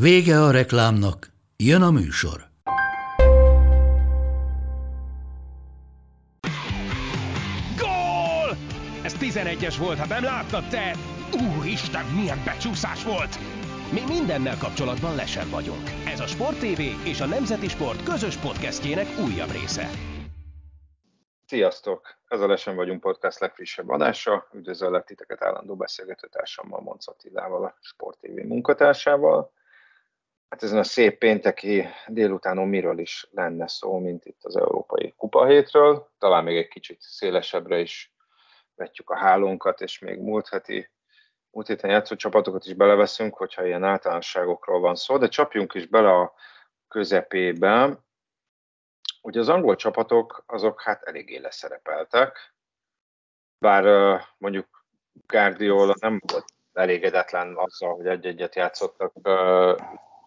Vége a reklámnak, jön a műsor. Gól! Ez 11-es volt, ha nem láttad te! Úristen, milyen becsúszás volt! Mi mindennel kapcsolatban lesen vagyunk. Ez a Sport TV és a Nemzeti Sport közös podcastjének újabb része. Sziasztok! Ez a Lesen vagyunk podcast legfrissebb adása. Üdvözöllek titeket állandó beszélgetőtársammal, Monc Attilával, a Sport TV munkatársával. Hát ezen a szép pénteki délutánon miről is lenne szó, mint itt az Európai Kupa hétről. Talán még egy kicsit szélesebbre is vetjük a hálónkat, és még múlt heti múlt héten játszott csapatokat is beleveszünk, hogyha ilyen általánosságokról van szó, de csapjunk is bele a közepébe. Ugye az angol csapatok azok hát eléggé leszerepeltek, bár mondjuk Guardiola nem volt elégedetlen azzal, hogy egy-egyet játszottak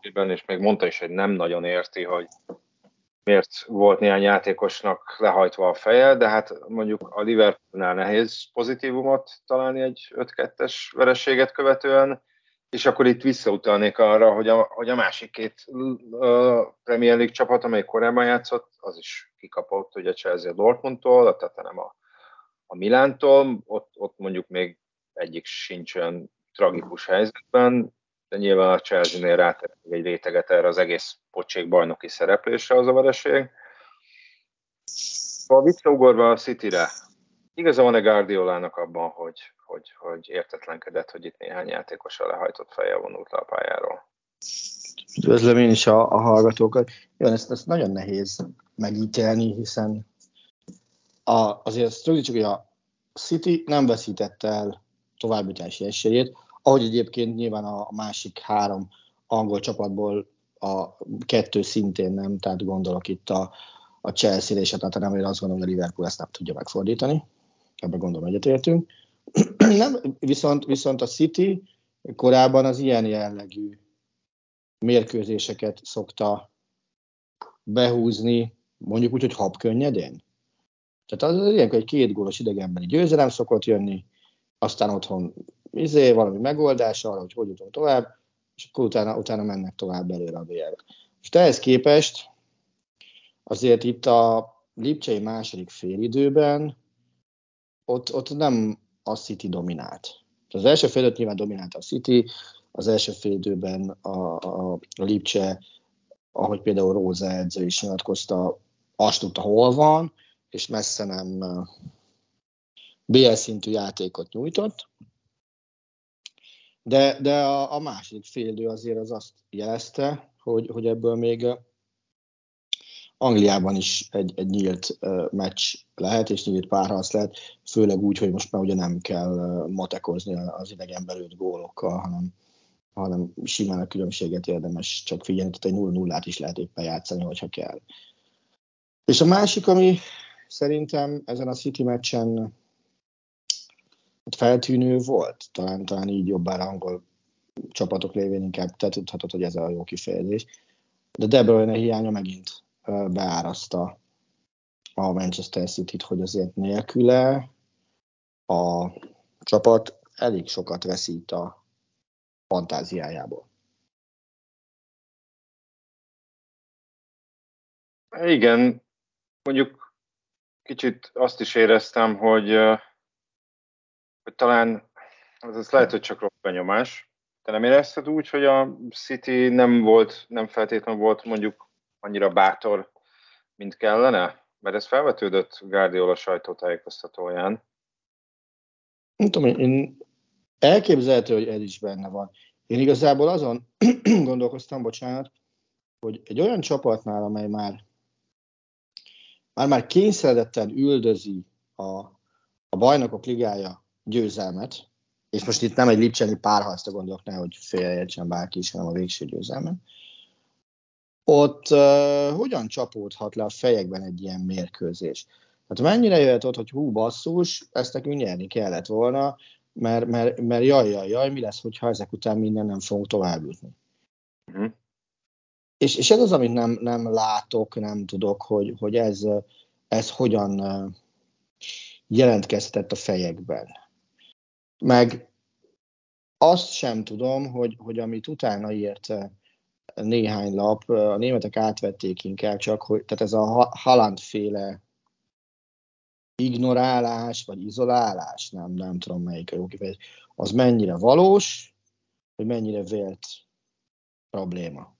és még mondta is, hogy nem nagyon érti, hogy miért volt néhány játékosnak lehajtva a feje, de hát mondjuk a Liverpoolnál nehéz pozitívumot találni egy 5-2-es vereséget követően, és akkor itt visszautalnék arra, hogy a, hogy a másik két uh, Premier League csapat, amely korábban játszott, az is kikapott, ugye Chelsea a Dortmundtól, a Tottenham a, a Milántól, ott, ott mondjuk még egyik sincs olyan tragikus helyzetben, de nyilván a Chelsea-nél rátett egy réteget erre az egész pocsék bajnoki szereplésre az a vereség. A visszaugorva a City-re, igaza van-e Guardiolának abban, hogy, hogy, hogy értetlenkedett, hogy itt néhány játékosra lehajtott feje vonult le a pályáról? Üdvözlöm én is a, a hallgatókat. Jó, ezt, ezt nagyon nehéz megítélni, hiszen a, azért azt rögzítsük, hogy a City nem veszítette el továbbjutási esélyét, ahogy egyébként nyilván a másik három angol csapatból a kettő szintén nem, tehát gondolok itt a, a Chelsea-re és a Tottenhamre, azt gondolom, hogy a Liverpool ezt nem tudja megfordítani. Ebben gondolom egyetértünk. nem, viszont, viszont a City korábban az ilyen jellegű mérkőzéseket szokta behúzni, mondjuk úgy, hogy hab. Tehát az, az ilyenkor egy két gólos idegenbeli győzelem szokott jönni, aztán otthon izé, valami megoldás arra, hogy hogy jutunk tovább, és akkor utána, utána mennek tovább előre a bl És ehhez képest azért itt a Lipcsei második félidőben ott, ott nem a City dominált. Az első fél nyilván dominált a City, az első fél időben a, a, a Lipcse, ahogy például Róza edző is nyilatkozta, azt tudta, hol van, és messze nem BL szintű játékot nyújtott, de, de a, a második félidő azért az azt jelezte, hogy, hogy ebből még Angliában is egy, egy nyílt uh, meccs lehet, és nyílt párharc lehet, főleg úgy, hogy most már ugye nem kell uh, matekozni az idegen belőtt gólokkal, hanem, hanem simán a különbséget érdemes csak figyelni, tehát egy 0-0-át is lehet éppen játszani, hogyha kell. És a másik, ami szerintem ezen a City meccsen feltűnő volt, talán, talán így jobbára angol csapatok lévén inkább te tudhatod, hogy ez a jó kifejezés. De De Bruyne hiánya megint beáraszta a Manchester City-t, hogy azért nélküle a csapat elég sokat veszít a fantáziájából. Igen, mondjuk kicsit azt is éreztem, hogy hogy talán ez lehet, hogy csak rossz benyomás. Te nem érezted úgy, hogy a City nem volt, nem feltétlenül volt mondjuk annyira bátor, mint kellene? Mert ez felvetődött Guardiola sajtótájékoztatóján. Nem tudom, én elképzelhető, hogy ez is benne van. Én igazából azon gondolkoztam, bocsánat, hogy egy olyan csapatnál, amely már már, már kényszeredetten üldözi a, a bajnokok ligája győzelmet, és most itt nem egy lipcseni párharcra gondolok, nehogy félreértsen bárki is, hanem a végső győzelmen. Ott uh, hogyan csapódhat le a fejekben egy ilyen mérkőzés? Hát mennyire jöhet ott, hogy hú, basszus, ezt nekünk nyerni kellett volna, mert, mert, mert jaj, jaj, jaj, mi lesz, hogyha ezek után minden nem fogunk tovább jutni. Uh-huh. És, és ez az, amit nem, nem látok, nem tudok, hogy, hogy ez, ez hogyan jelentkeztetett a fejekben. Meg azt sem tudom, hogy, hogy amit utána írt néhány lap, a németek átvették inkább csak, hogy tehát ez a Haland féle ignorálás, vagy izolálás, nem, nem tudom melyik a jó kifejezés, az mennyire valós, vagy mennyire vélt probléma.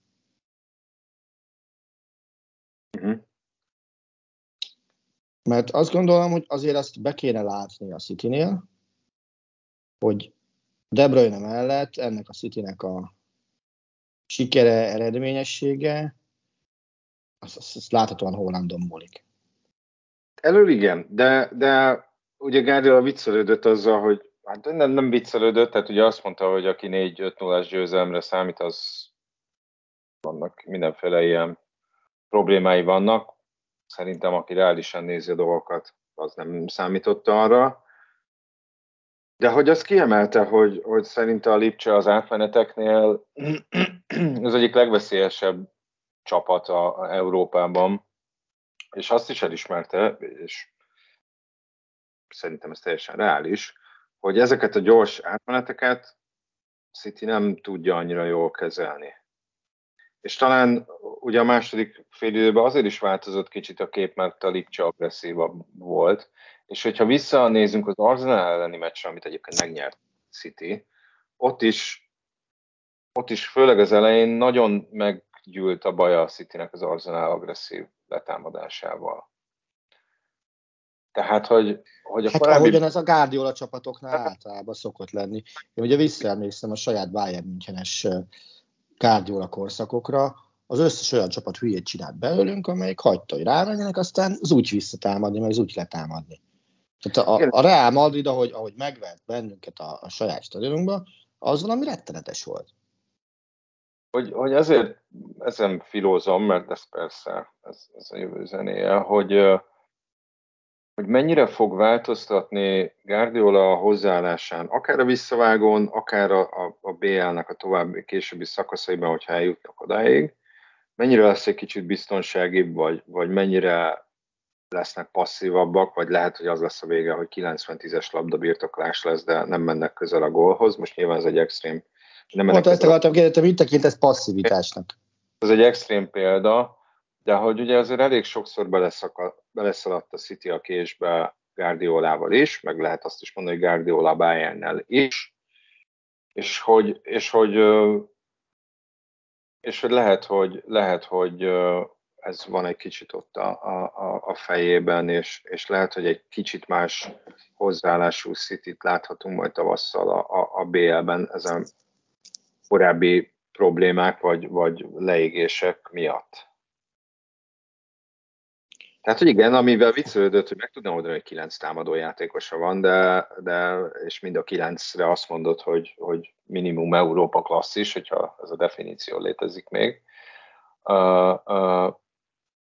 Uh-huh. Mert azt gondolom, hogy azért azt be kéne látni a City-nél, hogy De Bruyne mellett ennek a City-nek a sikere, eredményessége, azt, azt, azt láthatóan Hollandon múlik. Elől igen, de, de ugye Guardiola viccelődött azzal, hogy hát nem, nem viccelődött, tehát ugye azt mondta, hogy aki 4-5 0 győzelemre számít, az vannak mindenféle ilyen problémái vannak. Szerintem, aki reálisan nézi a dolgokat, az nem számította arra. De hogy azt kiemelte, hogy, hogy szerinte a Lipcse az átmeneteknél az egyik legveszélyesebb csapat a, a Európában, és azt is elismerte, és szerintem ez teljesen reális, hogy ezeket a gyors átmeneteket City nem tudja annyira jól kezelni. És talán ugye a második fél időben azért is változott kicsit a kép, mert a Lipcse agresszívabb volt, és hogyha visszanézünk az Arsenal elleni meccsre, amit egyébként megnyert City, ott is, ott is főleg az elején nagyon meggyűlt a baja a Citynek az Arsenal agresszív letámadásával. Tehát, hogy, hogy a hát korábbi... ahogyan ez a Guardiola csapatoknál általában szokott lenni. Én ugye visszaemlékszem a saját Bayern Münchenes Guardiola korszakokra, az összes olyan csapat hülyét csinált belőlünk, amelyik hagyta, hogy rámenjenek, aztán az úgy visszatámadni, meg az úgy letámadni. Tehát a, a Real Madrid, ahogy, ahogy megvett bennünket a, a saját stadionunkba, az valami rettenetes volt. Hogy, hogy azért ezen filózom, mert ez persze, ez, ez a jövő zenéje, hogy, hogy mennyire fog változtatni Guardiola a hozzáállásán, akár a visszavágón, akár a, a, a BL-nek a további későbbi szakaszaiban, hogyha eljutnak odáig, mennyire lesz egy kicsit biztonságibb, vagy, vagy mennyire lesznek passzívabbak, vagy lehet, hogy az lesz a vége, hogy 90-10-es labdabirtoklás lesz, de nem mennek közel a gólhoz. Most nyilván ez egy extrém. Nem Pont ezt akartam kérdezni, mit tekint ez passzivitásnak? Ez egy extrém példa, de hogy ugye azért elég sokszor beleszaladt a City a késbe Guardiolával is, meg lehet azt is mondani, hogy Guardiola Bayernnel is, és hogy, és hogy, és hogy lehet, hogy, lehet, hogy ez van egy kicsit ott a, a, a fejében, és, és lehet, hogy egy kicsit más hozzáállású City-t láthatunk majd tavasszal a, a, a BL-ben ezen korábbi problémák vagy, vagy leégések miatt. Tehát, hogy igen, amivel viccelődött, hogy meg tudna oldani, hogy kilenc támadó játékosa van, de, de és mind a kilencre azt mondott, hogy, hogy minimum Európa klasszis, hogyha ez a definíció létezik még. Uh,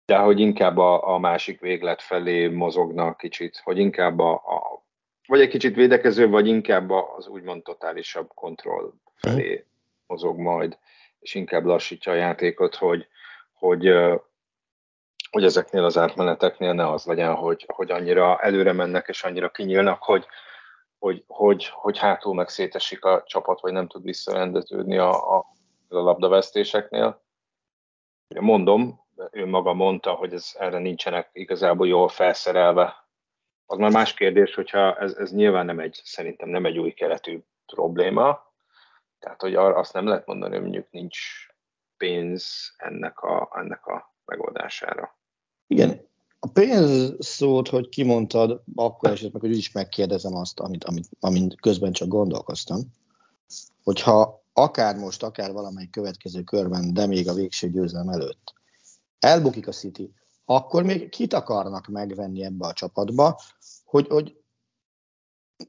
de hogy inkább a, a másik véglet felé mozognak kicsit, hogy inkább a, a vagy egy kicsit védekező, vagy inkább az úgymond totálisabb kontroll felé mozog majd, és inkább lassítja a játékot, hogy, hogy, hogy ezeknél az átmeneteknél ne az legyen, hogy, hogy annyira előre mennek és annyira kinyílnak, hogy, hogy, hogy, hogy hátul meg szétesik a csapat, vagy nem tud visszarendeződni a, a, a labdavesztéseknél. Mondom, ő maga mondta, hogy ez, erre nincsenek igazából jól felszerelve. Az már más kérdés, hogyha ez, ez nyilván nem egy, szerintem nem egy új keretű probléma, tehát hogy azt nem lehet mondani, hogy mondjuk nincs pénz ennek a, ennek a megoldására. Igen, a pénz szót, hogy kimondtad, akkor esetleg, hogy is megkérdezem azt, amit, amit, amit közben csak gondolkoztam, hogyha akár most, akár valamelyik következő körben, de még a végső győzelem előtt elbukik a City, akkor még kit akarnak megvenni ebbe a csapatba, hogy, hogy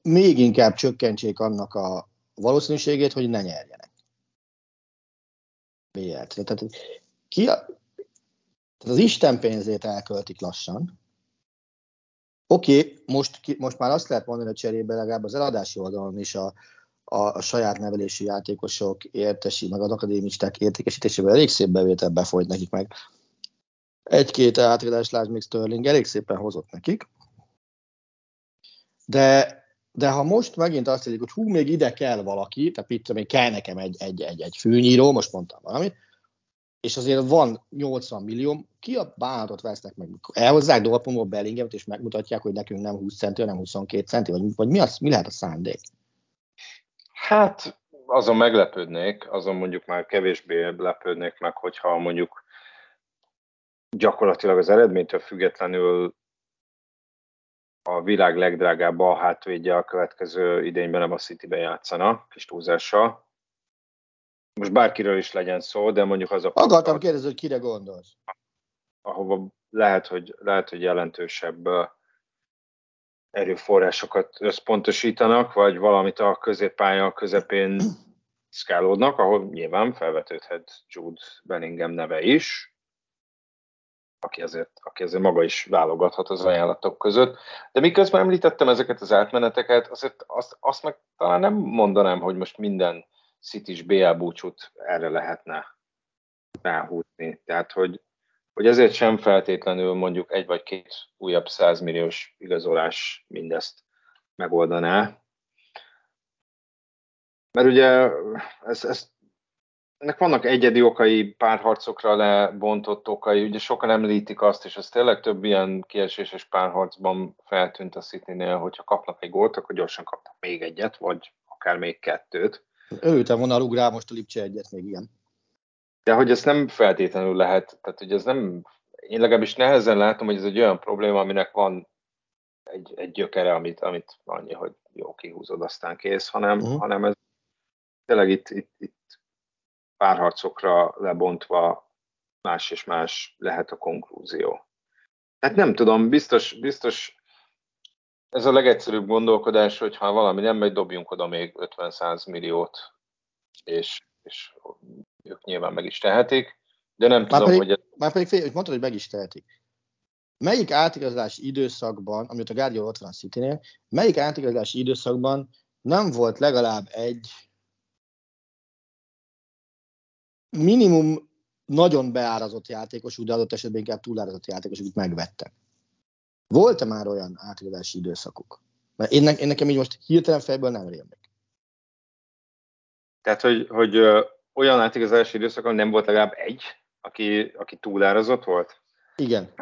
még inkább csökkentsék annak a valószínűségét, hogy ne nyerjenek. BL-t. Tehát, ki a, tehát az Isten pénzét elköltik lassan. Oké, okay, most, most már azt lehet mondani, hogy cserébe legalább az eladási oldalon is a, a, a saját nevelési játékosok értesi, meg az akadémisták értékesítésében elég szép bevétel befolyt nekik meg. Egy-két átadás, lásd még Sterling elég szépen hozott nekik. De, de ha most megint azt mondjuk, hogy hú, még ide kell valaki, tehát itt még kell nekem egy, egy, egy, egy főnyíró, most mondtam valamit, és azért van 80 millió, ki a bánatot vesznek meg? Elhozzák Dortmundból Bellingemet, és megmutatják, hogy nekünk nem 20 centi, hanem 22 centi, vagy, vagy mi, az, mi lehet a szándék? Hát azon meglepődnék, azon mondjuk már kevésbé lepődnék meg, hogyha mondjuk gyakorlatilag az eredménytől függetlenül a világ legdrágább a hátvédje a következő idényben nem a City-ben játszana, kis túlzással. Most bárkiről is legyen szó, de mondjuk az a... Akartam kérdezni, hogy kire gondolsz. Ahova lehet, hogy, lehet, hogy jelentősebb erőforrásokat összpontosítanak, vagy valamit a középpálya közepén szkálódnak, ahol nyilván felvetődhet Jude Bellingham neve is, aki azért, aki azért maga is válogathat az ajánlatok között. De miközben említettem ezeket az átmeneteket, azért azt, azt meg talán nem mondanám, hogy most minden City-s BL búcsút erre lehetne ráhúzni. Tehát, hogy, hogy ezért sem feltétlenül mondjuk egy vagy két újabb százmilliós igazolás mindezt megoldaná. Mert ugye ez, ez, ennek vannak egyedi okai, párharcokra lebontott okai, ugye sokan említik azt, és ez tényleg több ilyen kieséses párharcban feltűnt a City-nél, hogyha kapnak egy gólt, akkor gyorsan kapnak még egyet, vagy akár még kettőt. Örültem volna rá most a Lipcse egyet még ilyen. De hogy ez nem feltétlenül lehet, tehát hogy ez nem, én legalábbis nehezen látom, hogy ez egy olyan probléma, aminek van egy, egy gyökere, amit, amit annyi, hogy jó, kihúzod, aztán kész, hanem, uh-huh. hanem ez tényleg itt, itt, itt párharcokra lebontva más és más lehet a konklúzió. Hát nem tudom, biztos, biztos ez a legegyszerűbb gondolkodás, hogy ha valami nem megy, dobjunk oda még 50-100 milliót, és, és ők nyilván meg is tehetik, de nem már tudom, pedig, hogy... Ez... Már pedig fél, hogy mondtad, hogy meg is tehetik. Melyik átigazolási időszakban, amit a Guardiola ott van a melyik átigazolási időszakban nem volt legalább egy minimum nagyon beárazott játékos, de adott esetben inkább túlárazott játékos, akit megvettek. Volt-e már olyan átigazolási időszakuk? Mert én, én nekem így most hirtelen fejből nem rémlik. Tehát, hogy, hogy ö, olyan átigazolási időszakon nem volt legalább egy, aki, aki túlárazott volt? Igen.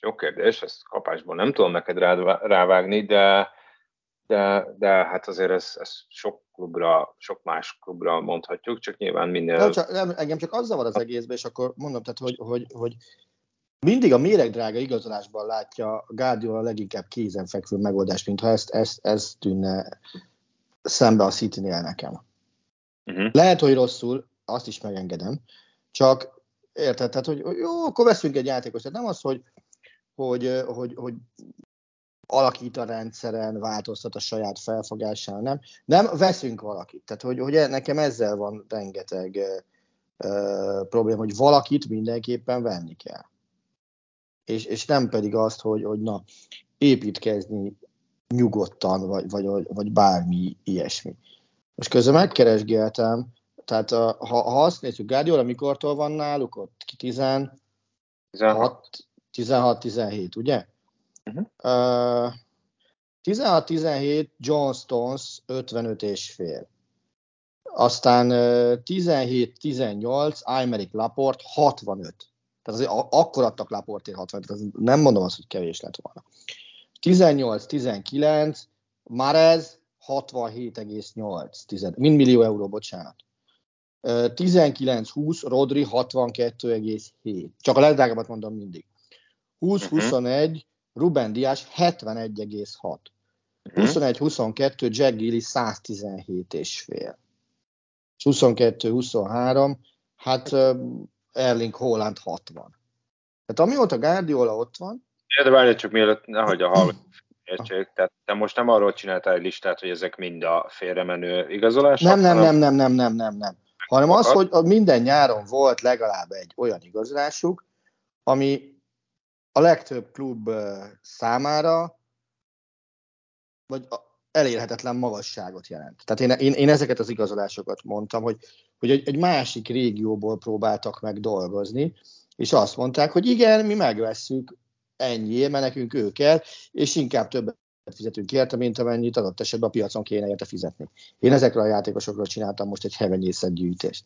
Jó kérdés, ezt kapásból nem tudom neked rá, rávágni, de, de, de hát azért ez, ez sok klubra, sok más klubra mondhatjuk, csak nyilván minél... Nem, csak, nem, engem csak az zavar az egészben, és akkor mondom, tehát, hogy, hogy, hogy mindig a méregdrága igazolásban látja Guardiola a leginkább kézenfekvő megoldást, mintha ezt, ezt, ezt tűnne szembe a city nekem. Uh-huh. Lehet, hogy rosszul, azt is megengedem, csak érted, tehát, hogy jó, akkor veszünk egy játékot. Tehát nem az, hogy, hogy, hogy, hogy alakít a rendszeren, változtat a saját felfogásán, nem. Nem, veszünk valakit. Tehát, hogy, hogy nekem ezzel van rengeteg probléma, hogy valakit mindenképpen venni kell és, és nem pedig azt, hogy, hogy na, építkezni nyugodtan, vagy, vagy, vagy bármi ilyesmi. Most közben megkeresgéltem, tehát a, ha, ha azt nézzük, Guardiola mikortól van náluk ott? 16, 16-17, ugye? Uh-huh. Uh, 16-17 John Stones 55 és fél. Aztán uh, 17-18 Aymeric Laport 65. Tehát azért akkor adtak Laportért 60, tehát nem mondom azt, hogy kevés lett volna. 18-19, Marez 67,8, mind millió euró, bocsánat. 19-20, Rodri 62,7. Csak a legdrágábbat mondom mindig. 20-21, uh-huh. Ruben Dias 71,6. Uh-huh. 21-22, Jack Gilly 117 és fél. 22-23, hát Erling Holland 60. Tehát amióta Guardiola ott van... De várj csak mielőtt, nehogy a hallgatók? Tehát te most nem arról csináltál egy listát, hogy ezek mind a félremenő igazolások? Nem, nem, nem, nem, nem, nem, nem, nem. Hanem az, hogy minden nyáron volt legalább egy olyan igazolásuk, ami a legtöbb klub számára vagy elérhetetlen magasságot jelent. Tehát én, én, én ezeket az igazolásokat mondtam, hogy, hogy egy, egy másik régióból próbáltak meg dolgozni, és azt mondták, hogy igen, mi megvesszük ennyi, mert nekünk ő kell, és inkább többet fizetünk érte, mint amennyit adott esetben a piacon kéne érte fizetni. Én ezekről a játékosokról csináltam most egy hevenyészet gyűjtést.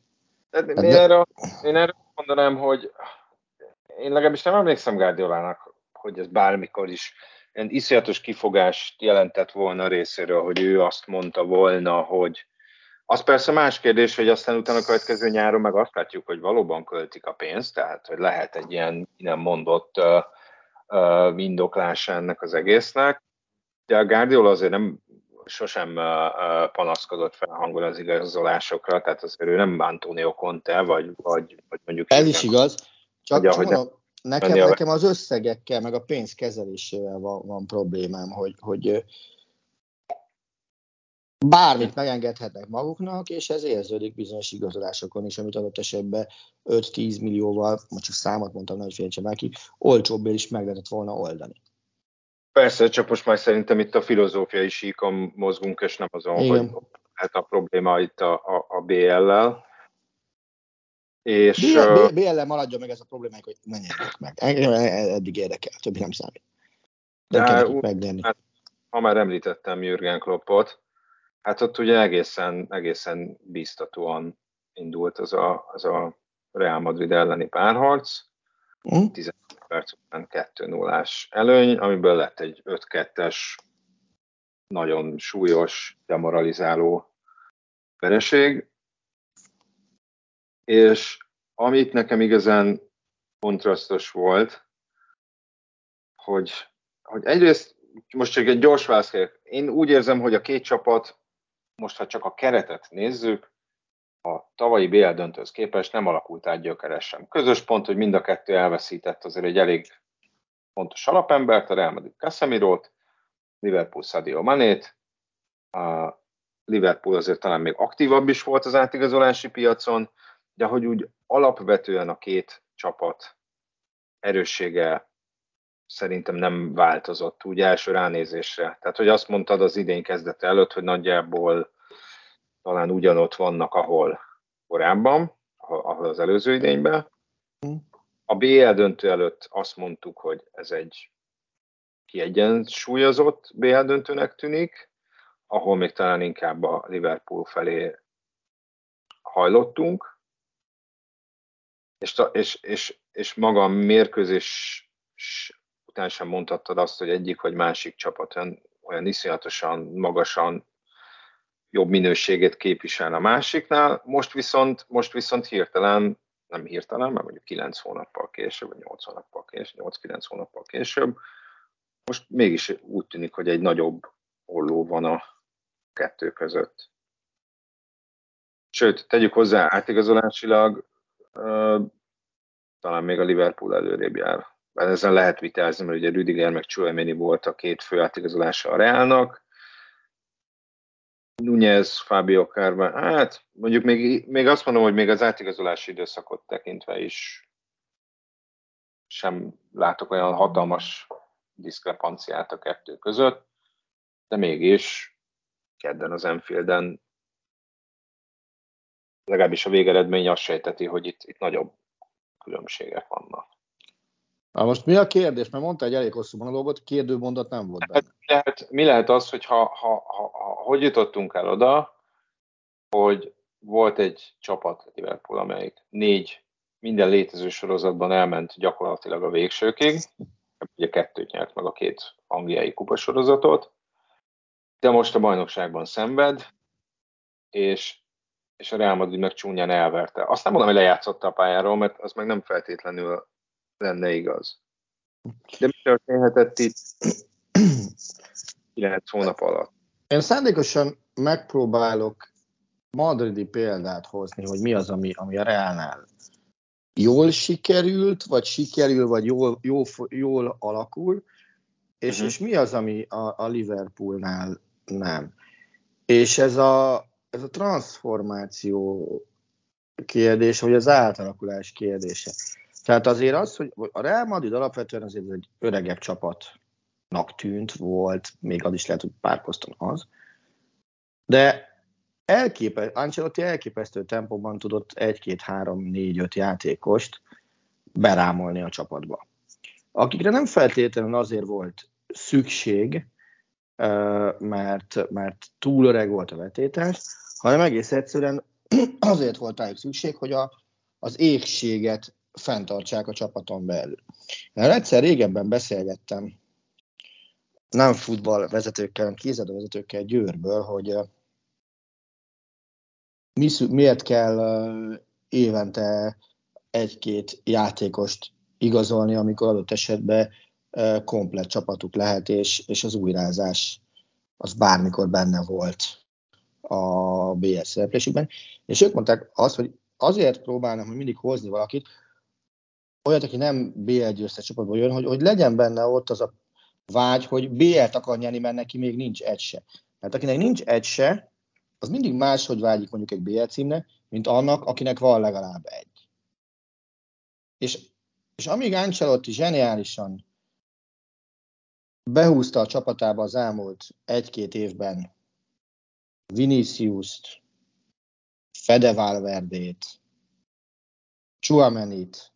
Hát, de, én, erre, én erre mondanám, hogy én legalábbis nem emlékszem Guardiolának, hogy ez bármikor is ilyen iszonyatos kifogást jelentett volna részéről, hogy ő azt mondta volna, hogy az persze más kérdés, hogy aztán utána a következő nyáron meg azt látjuk, hogy valóban költik a pénzt, tehát hogy lehet egy ilyen nem mondott uh, uh, indoklása ennek az egésznek. De a Guardiola azért nem sosem uh, panaszkodott fel hangol az igazolásokra, tehát azért ő nem Antonio Conte, vagy, vagy, vagy mondjuk... Ez is igaz, csak, csak mondom, nekem, nekem az összegekkel, meg a pénz kezelésével van, van problémám, hogy, hogy bármit megengedhetnek maguknak, és ez érződik bizonyos igazolásokon is, amit adott esetben 5-10 millióval, most csak számot mondtam, hogy féltse már ki, olcsóbbé is meg lehetett volna oldani. Persze, csak most már szerintem itt a filozófiai síkon mozgunk, és nem azon, Igen. hogy hát a probléma itt a, a, a BL-lel. És, BL-lel maradjon meg ez a probléma, hogy ne nyerjek meg. Engem eddig érdekel, többi nem számít. De, de Hát, ha már említettem Jürgen Kloppot, hát ott ugye egészen, egészen biztatóan indult az a, az a Real Madrid elleni párharc. Mm. 15 perc után 2 0 előny, amiből lett egy 5-2-es, nagyon súlyos, demoralizáló vereség. És amit nekem igazán kontrasztos volt, hogy, hogy egyrészt most csak egy gyors válasz Én úgy érzem, hogy a két csapat, most ha csak a keretet nézzük, a tavalyi BL döntőhöz képest nem alakult át gyökeresen. Közös pont, hogy mind a kettő elveszített azért egy elég fontos alapembert, a Real Madrid Casemirót, Liverpool Sadio Manét, a Liverpool azért talán még aktívabb is volt az átigazolási piacon, de hogy úgy alapvetően a két csapat erőssége szerintem nem változott úgy első ránézésre. Tehát, hogy azt mondtad az idén kezdete előtt, hogy nagyjából talán ugyanott vannak, ahol korábban, ahol az előző idényben. A BL döntő előtt azt mondtuk, hogy ez egy kiegyensúlyozott BL döntőnek tűnik, ahol még talán inkább a Liverpool felé hajlottunk, és, és, és, és maga a mérkőzés után sem mondhattad azt, hogy egyik vagy másik csapat olyan, olyan iszonyatosan, magasan jobb minőségét képvisel a másiknál. Most viszont, most viszont hirtelen, nem hirtelen, mert mondjuk 9 hónappal később, vagy 8 hónappal később, 8-9 hónappal később, most mégis úgy tűnik, hogy egy nagyobb olló van a kettő között. Sőt, tegyük hozzá, átigazolásilag talán még a Liverpool előrébb jár. Bár ezen lehet vitázni, mert ugye Rüdiger meg Chouameni volt a két fő átigazolása a Reálnak. Nunez, Fabio Carvan, hát mondjuk még, még azt mondom, hogy még az átigazolási időszakot tekintve is sem látok olyan hatalmas diszkrepanciát a kettő között, de mégis kedden az Enfielden legalábbis a végeredmény azt sejteti, hogy itt, itt nagyobb különbségek vannak. Na most mi a kérdés? Mert mondta egy elég hosszú monológot, kérdőmondat nem volt benne. Hát, mi, lehet, mi lehet az, hogy ha, ha, ha, ha, hogy jutottunk el oda, hogy volt egy csapat Liverpool, amelyik négy minden létező sorozatban elment gyakorlatilag a végsőkig, ugye kettőt nyert meg a két angliai kupasorozatot, de most a bajnokságban szenved, és és a Real Madrid meg csúnyán elverte. Azt nem mondom, hogy lejátszotta a pályáról, mert az meg nem feltétlenül lenne igaz. De mi történhetett itt 9 hónap alatt? Én szándékosan megpróbálok madridi példát hozni, hogy mi az, ami, ami a Realnál jól sikerült, vagy sikerül, vagy jól, jól, jól alakul, És, uh-huh. és mi az, ami a, a Liverpoolnál nem? És ez a, ez a transformáció kérdés, vagy az átalakulás kérdése. Tehát azért az, hogy a Real Madrid alapvetően azért egy öregebb csapatnak tűnt, volt, még az is lehet, hogy párposzton az, de elképe, Ancelotti elképesztő tempóban tudott egy-két, három, négy, öt játékost berámolni a csapatba. Akikre nem feltétlenül azért volt szükség, mert, mert túl öreg volt a vetétás, hanem egész egyszerűen azért volt rájuk szükség, hogy a, az égséget fenntartsák a csapaton belül. Mert egyszer régebben beszélgettem nem futball vezetőkkel, hanem kézadó vezetőkkel Győrből, hogy mi, miért kell évente egy-két játékost igazolni, amikor adott esetben komplet csapatuk lehet, és, és az újrázás az bármikor benne volt a BS szereplésükben. És ők mondták azt, hogy azért próbálnak hogy mindig hozni valakit, olyat, aki nem BL győztes csapatból jön, hogy, hogy legyen benne ott az a vágy, hogy BL-t akar nyerni, mert neki még nincs egy se. Mert akinek nincs egy se, az mindig máshogy vágyik mondjuk egy BL címnek, mint annak, akinek van legalább egy. És, és amíg Ancelotti zseniálisan behúzta a csapatába az elmúlt egy-két évben Vinicius-t, Fede Valverdét, Chuamenit,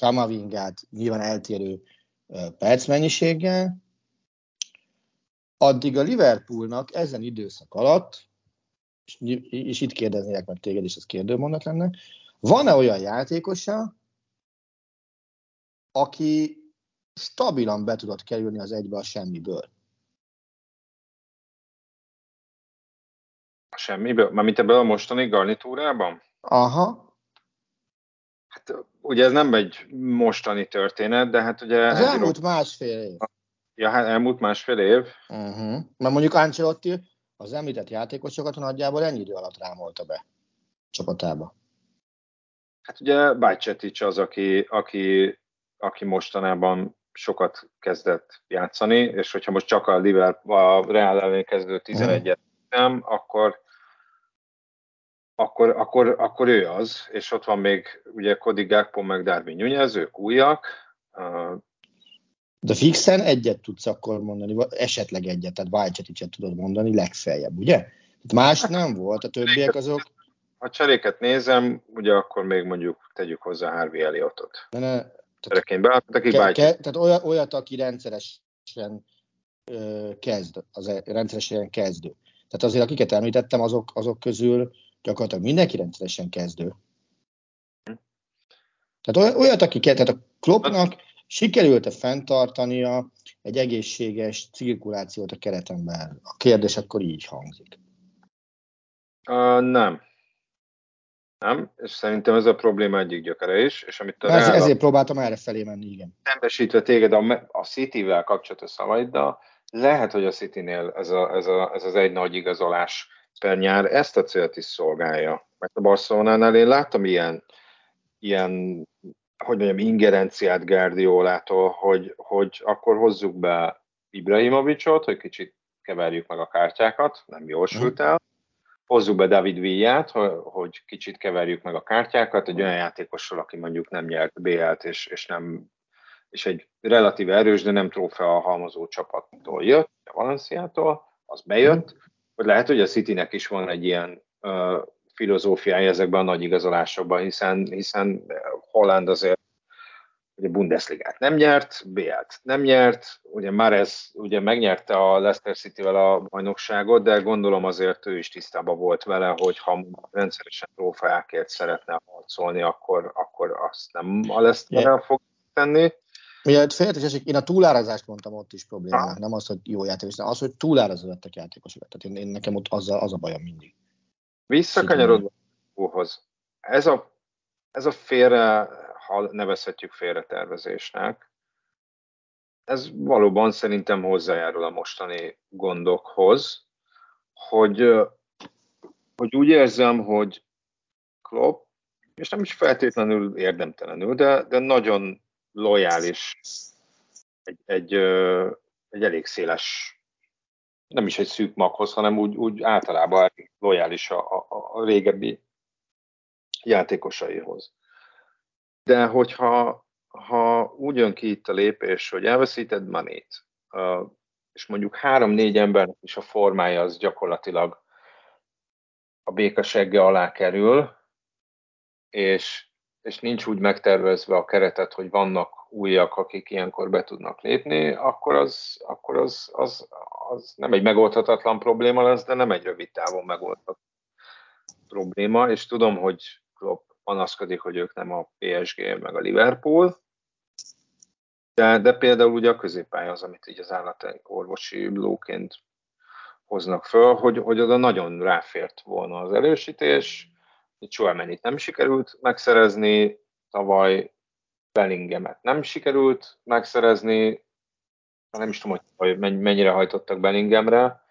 Kamavingát nyilván eltérő percmennyiséggel, addig a Liverpoolnak ezen időszak alatt, és, itt kérdeznék meg téged, és ez kérdőmondat lenne, van-e olyan játékosa, aki stabilan be tudott kerülni az egybe a semmiből? Semmiből? Mármint ebből a mostani garnitúrában? Aha. Hát ugye ez nem egy mostani történet, de hát ugye... Az elmúlt másfél év. Ja, hát elmúlt másfél év. Uh-huh. Mert mondjuk Ancelotti az említett játékosokat nagyjából ennyi idő alatt rámolta be csapatába. Hát ugye Bajcetic az, aki, aki, aki mostanában sokat kezdett játszani, és hogyha most csak a Liverpool, a Real ellen kezdő 11-et nem, akkor, akkor, akkor, akkor ő az, és ott van még ugye Cody Gakpo meg Darwin Nunez, ők újak, de fixen egyet tudsz akkor mondani, vagy esetleg egyet, tehát Bajceticet tudod mondani legfeljebb, ugye? Más nem volt, a többiek azok... Ha cseréket nézem, ugye akkor még mondjuk tegyük hozzá Harvey Elliotot. Ne, ne, tehát, ke, ke, tehát olyat, olyat, aki rendszeresen ö, kezd, az e- rendszeresen kezdő. Tehát azért, akiket említettem, azok, azok közül gyakorlatilag mindenki rendszeresen kezdő. Tehát olyat, aki tehát a Kloppnak sikerült-e fenntartania egy egészséges cirkulációt a kereten belül? A kérdés akkor így hangzik. Uh, nem. Nem, és szerintem ez a probléma egyik gyökere is. És amit ez, ezért próbáltam erre felé menni, igen. Szembesítve téged a, a City-vel kapcsolatos szavaiddal, lehet, hogy a City-nél ez, a, ez, a, ez az egy nagy igazolás per nyár ezt a célt is szolgálja. Mert a Barcelonánál én láttam ilyen, ilyen hogy mondjam, ingerenciát Gárdiólától, hogy, hogy akkor hozzuk be Ibrahimovicsot, hogy kicsit keverjük meg a kártyákat, nem jól mhm. sült el. Hozzuk be David Villát, hogy kicsit keverjük meg a kártyákat, egy olyan játékosról, aki mondjuk nem nyert BL-t, és, és, nem, és egy relatív erős, de nem trófea halmozó csapattól jött, a Valenciától, az bejött, hogy lehet, hogy a Citynek is van egy ilyen uh, filozófiája ezekben a nagy igazolásokban, hiszen, hiszen Holland azért ugye Bundesligát nem nyert, BL-t nem nyert, ugye már ez ugye megnyerte a Leicester City-vel a bajnokságot, de gondolom azért ő is tisztában volt vele, hogy ha rendszeresen trófeákért szeretne harcolni, akkor, akkor azt nem a leicester fog tenni. Mielőtt félretesek, én a túlárazást mondtam ott is problémának, nem az, hogy jó játékos, hanem az, hogy túlárazottak játékosokat. Tehát én, én nekem ott az a, az a bajom mindig. Visszakanyarodva hoz. Ez a, ez a félre, ha nevezhetjük félretervezésnek, ez valóban szerintem hozzájárul a mostani gondokhoz, hogy, hogy úgy érzem, hogy Klopp, és nem is feltétlenül érdemtelenül, de, de nagyon lojális egy, egy, egy elég széles, nem is egy szűk maghoz, hanem úgy, úgy általában lojális a, a, a régebbi játékosaihoz. De hogyha ha úgy jön ki itt a lépés, hogy elveszíted manét, és mondjuk három-négy embernek is a formája az gyakorlatilag a békasegge alá kerül, és, és nincs úgy megtervezve a keretet, hogy vannak újak, akik ilyenkor be tudnak lépni, akkor az, akkor az, az, az nem egy megoldhatatlan probléma lesz, de nem egy rövid távon megoldható probléma, és tudom, hogy Klopp panaszkodik, hogy ők nem a PSG meg a Liverpool, de, de például ugye a középpálya az, amit így az állati orvosi lóként hoznak föl, hogy, hogy oda nagyon ráfért volna az erősítés, Chouamenit nem sikerült megszerezni, tavaly Bellinghamet nem sikerült megszerezni, nem is tudom, hogy mennyire hajtottak Bellinghamre,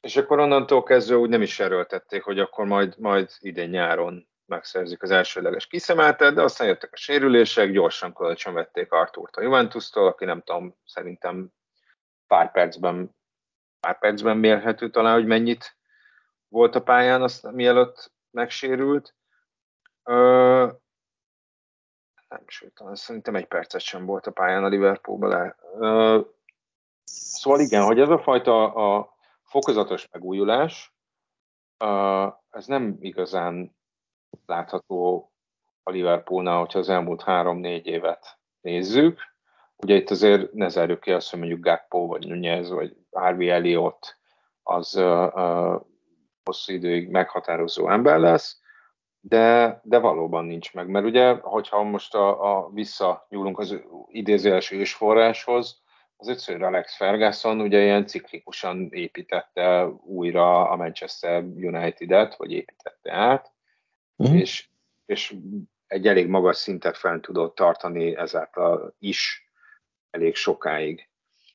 és akkor onnantól kezdve úgy nem is erőltették, hogy akkor majd, majd idén nyáron megszerzik az elsőleges kiszemeltet, de aztán jöttek a sérülések, gyorsan kölcsön vették Artúrt a Juventus-tól, aki nem tudom, szerintem pár percben, pár percben mérhető talán, hogy mennyit volt a pályán, azt mielőtt megsérült. Ö, nem sőt, szerintem egy percet sem volt a pályán a Liverpoolban. Ö, szóval igen, hogy ez a fajta a fokozatos megújulás, ö, ez nem igazán látható a Liverpoolnál, hogyha az elmúlt három-négy évet nézzük. Ugye itt azért ne zárjuk ki azt, hogy mondjuk Gakpo, vagy Nunez, vagy Harvey Elliot az uh, uh, hosszú időig meghatározó ember lesz, de, de valóban nincs meg. Mert ugye, hogyha most a, a visszanyúlunk az idézőes ősforráshoz, az ötször Alex Ferguson ugye ilyen ciklikusan építette újra a Manchester United-et, vagy építette át, uh-huh. és, és egy elég magas szintet fel tudott tartani ezáltal is elég sokáig.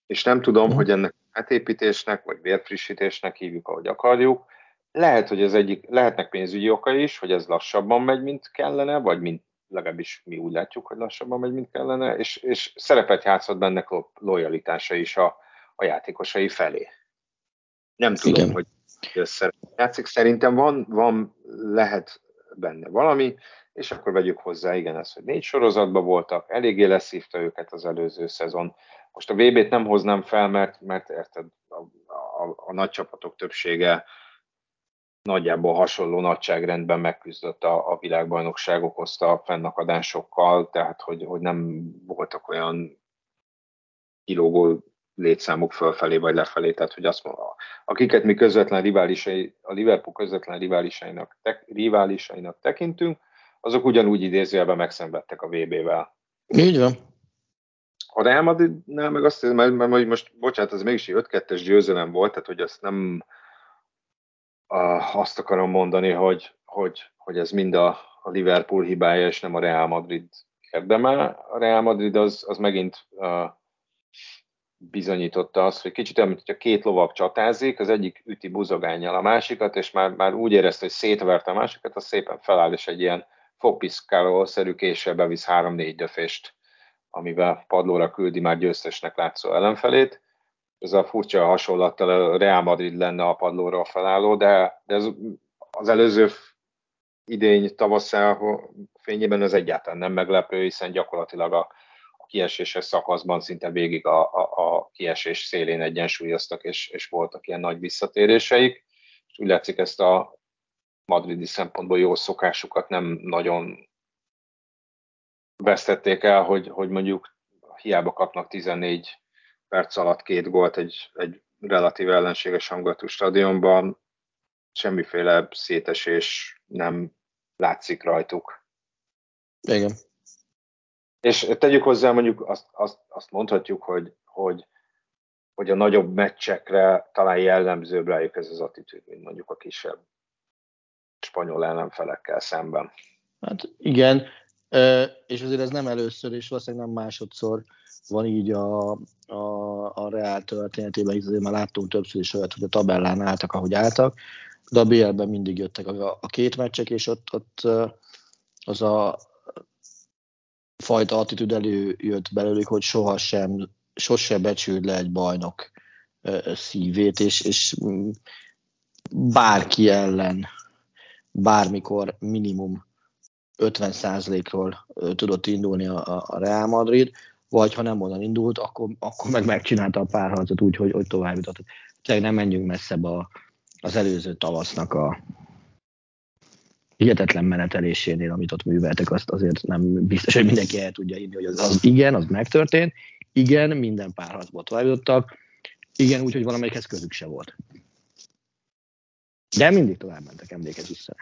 És nem tudom, uh-huh. hogy ennek átépítésnek, vagy vérfrissítésnek hívjuk, ahogy akarjuk. Lehet, hogy ez egyik, lehetnek pénzügyi okai is, hogy ez lassabban megy, mint kellene, vagy mint legalábbis mi úgy látjuk, hogy lassabban megy, mint kellene, és, és szerepet játszott benne lojalitása is a, a játékosai felé. Nem tudom, Igen. hogy ez játszik. Szerintem van, van, lehet benne valami, és akkor vegyük hozzá, igen, ez, hogy négy sorozatban voltak, eléggé leszívta őket az előző szezon. Most a VB-t nem hoznám fel, mert, mert érted, a, a, a nagy csapatok többsége nagyjából hasonló nagyságrendben megküzdött a, a világbajnokság okozta fennakadásokkal, tehát hogy, hogy nem voltak olyan kilógó létszámok fölfelé vagy lefelé, tehát hogy azt mondja, akiket mi közvetlen riválisai, a Liverpool közvetlen riválisainak, te, riválisainak tekintünk, azok ugyanúgy idézőjelben megszenvedtek a VB-vel. Így van. A Real Madridnál meg azt hiszem, mert, mert most, bocsánat, ez mégis egy 5-2-es győzelem volt, tehát hogy azt nem azt akarom mondani, hogy, hogy, hogy ez mind a, Liverpool hibája, és nem a Real Madrid érdeme. A Real Madrid az, az megint bizonyította azt, hogy kicsit olyan, mint hogyha két lovag csatázik, az egyik üti buzogányjal a másikat, és már, már úgy érezte, hogy szétverte a másikat, az szépen feláll, és egy ilyen fogpiszkáló-szerű késsel bevisz három-négy döfést, amivel padlóra küldi már győztesnek látszó ellenfelét. Ez a furcsa hasonlattal a Real Madrid lenne a padlóra felálló, de, de ez az előző idény tavasszal fényében ez egyáltalán nem meglepő, hiszen gyakorlatilag a kieséses szakaszban szinte végig a, a, a kiesés szélén egyensúlyoztak, és, és voltak ilyen nagy visszatéréseik. És úgy látszik ezt a madridi szempontból jó szokásukat nem nagyon vesztették el, hogy, hogy mondjuk hiába kapnak 14 perc alatt két gólt egy, egy relatív ellenséges hangulatú stadionban, semmiféle szétesés nem látszik rajtuk. Igen. És tegyük hozzá, mondjuk azt, azt, azt mondhatjuk, hogy, hogy, hogy a nagyobb meccsekre talán jellemzőbb rájuk ez az attitűd, mint mondjuk a kisebb spanyol ellenfelekkel szemben. Hát igen, és azért ez nem először, és valószínűleg nem másodszor van így a, a, a Reál történetében, itt azért már láttunk többször is olyat, hogy a tabellán álltak, ahogy álltak, de a BL-ben mindig jöttek a, a két meccsek, és ott, ott az a fajta attitűd előjött belőlük, hogy sohasem, sose becsült le egy bajnok szívét, és, és mm, bárki ellen bármikor minimum 50%-ról tudott indulni a, a Real Madrid, vagy ha nem onnan indult, akkor, akkor meg megcsinálta a párharcot úgy, hogy, hogy tovább jutott. Tehát nem menjünk messzebb a, az előző tavasznak a hihetetlen menetelésénél, amit ott műveltek, azt azért nem biztos, hogy mindenki el tudja írni, hogy az, az igen, az megtörtént. Igen, minden párharcból tovább jutottak. Igen, úgyhogy valamelyikhez közük se volt. De mindig tovább mentek, emlékez vissza.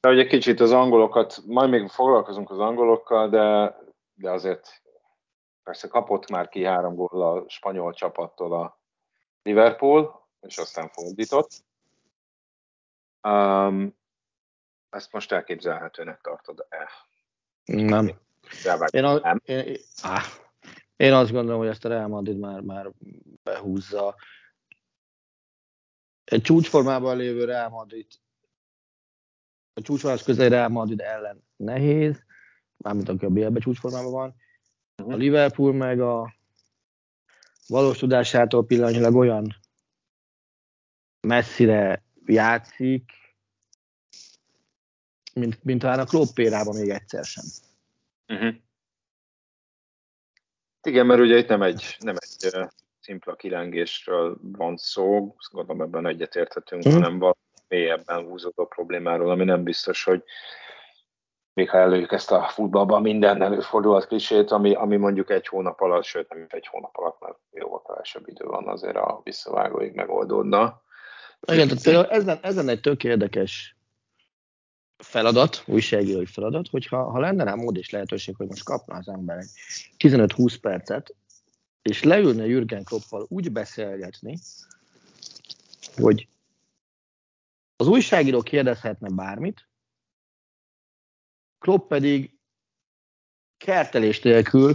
De egy kicsit az angolokat, majd még foglalkozunk az angolokkal, de, de azért persze kapott már ki három gól a spanyol csapattól a Liverpool, és aztán fordított. Um, ezt most elképzelhetőnek tartod-e? Nem. Én, a, nem. Én, á, én azt gondolom, hogy ezt a Real Madrid már, már behúzza. Egy csúcsformában lévő Real Madrid a csúcsválás közeli Real Madrid ellen nehéz, mármint aki a BL-be csúcsformában van. A Liverpool meg a valós tudásától pillanatnyilag olyan messzire játszik, mint, mint talán a Klopp még egyszer sem. Uh-huh. Igen, mert ugye itt nem egy, nem egy uh, szimpla kilengésről van szó, gondolom ebben egyetérthetünk, uh-huh. hanem valami mélyebben húzódó problémáról, ami nem biztos, hogy még ha előjük ezt a futballban minden előfordulhat klisét, ami, ami mondjuk egy hónap alatt, sőt nem egy hónap alatt, mert jóval kevesebb idő van azért a visszavágóig megoldódna. Igen, tehát például ezen, ezen egy tök érdekes feladat, újságírói feladat, hogyha ha lenne rá mód és lehetőség, hogy most kapna az ember egy 15-20 percet, és leülne Jürgen Kloppal úgy beszélgetni, hogy az újságíró kérdezhetne bármit, Klopp pedig kertelés nélkül